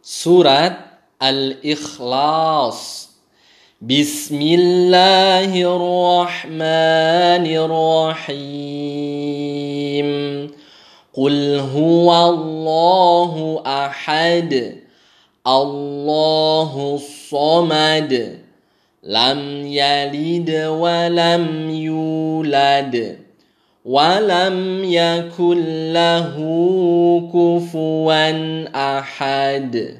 Surat Al-Ikhlas Bismillahirrahmanirrahim Qul huwa Allahu ahad Allahu samad Lam yalid wa lam yulad ولم يكن له كفوا احد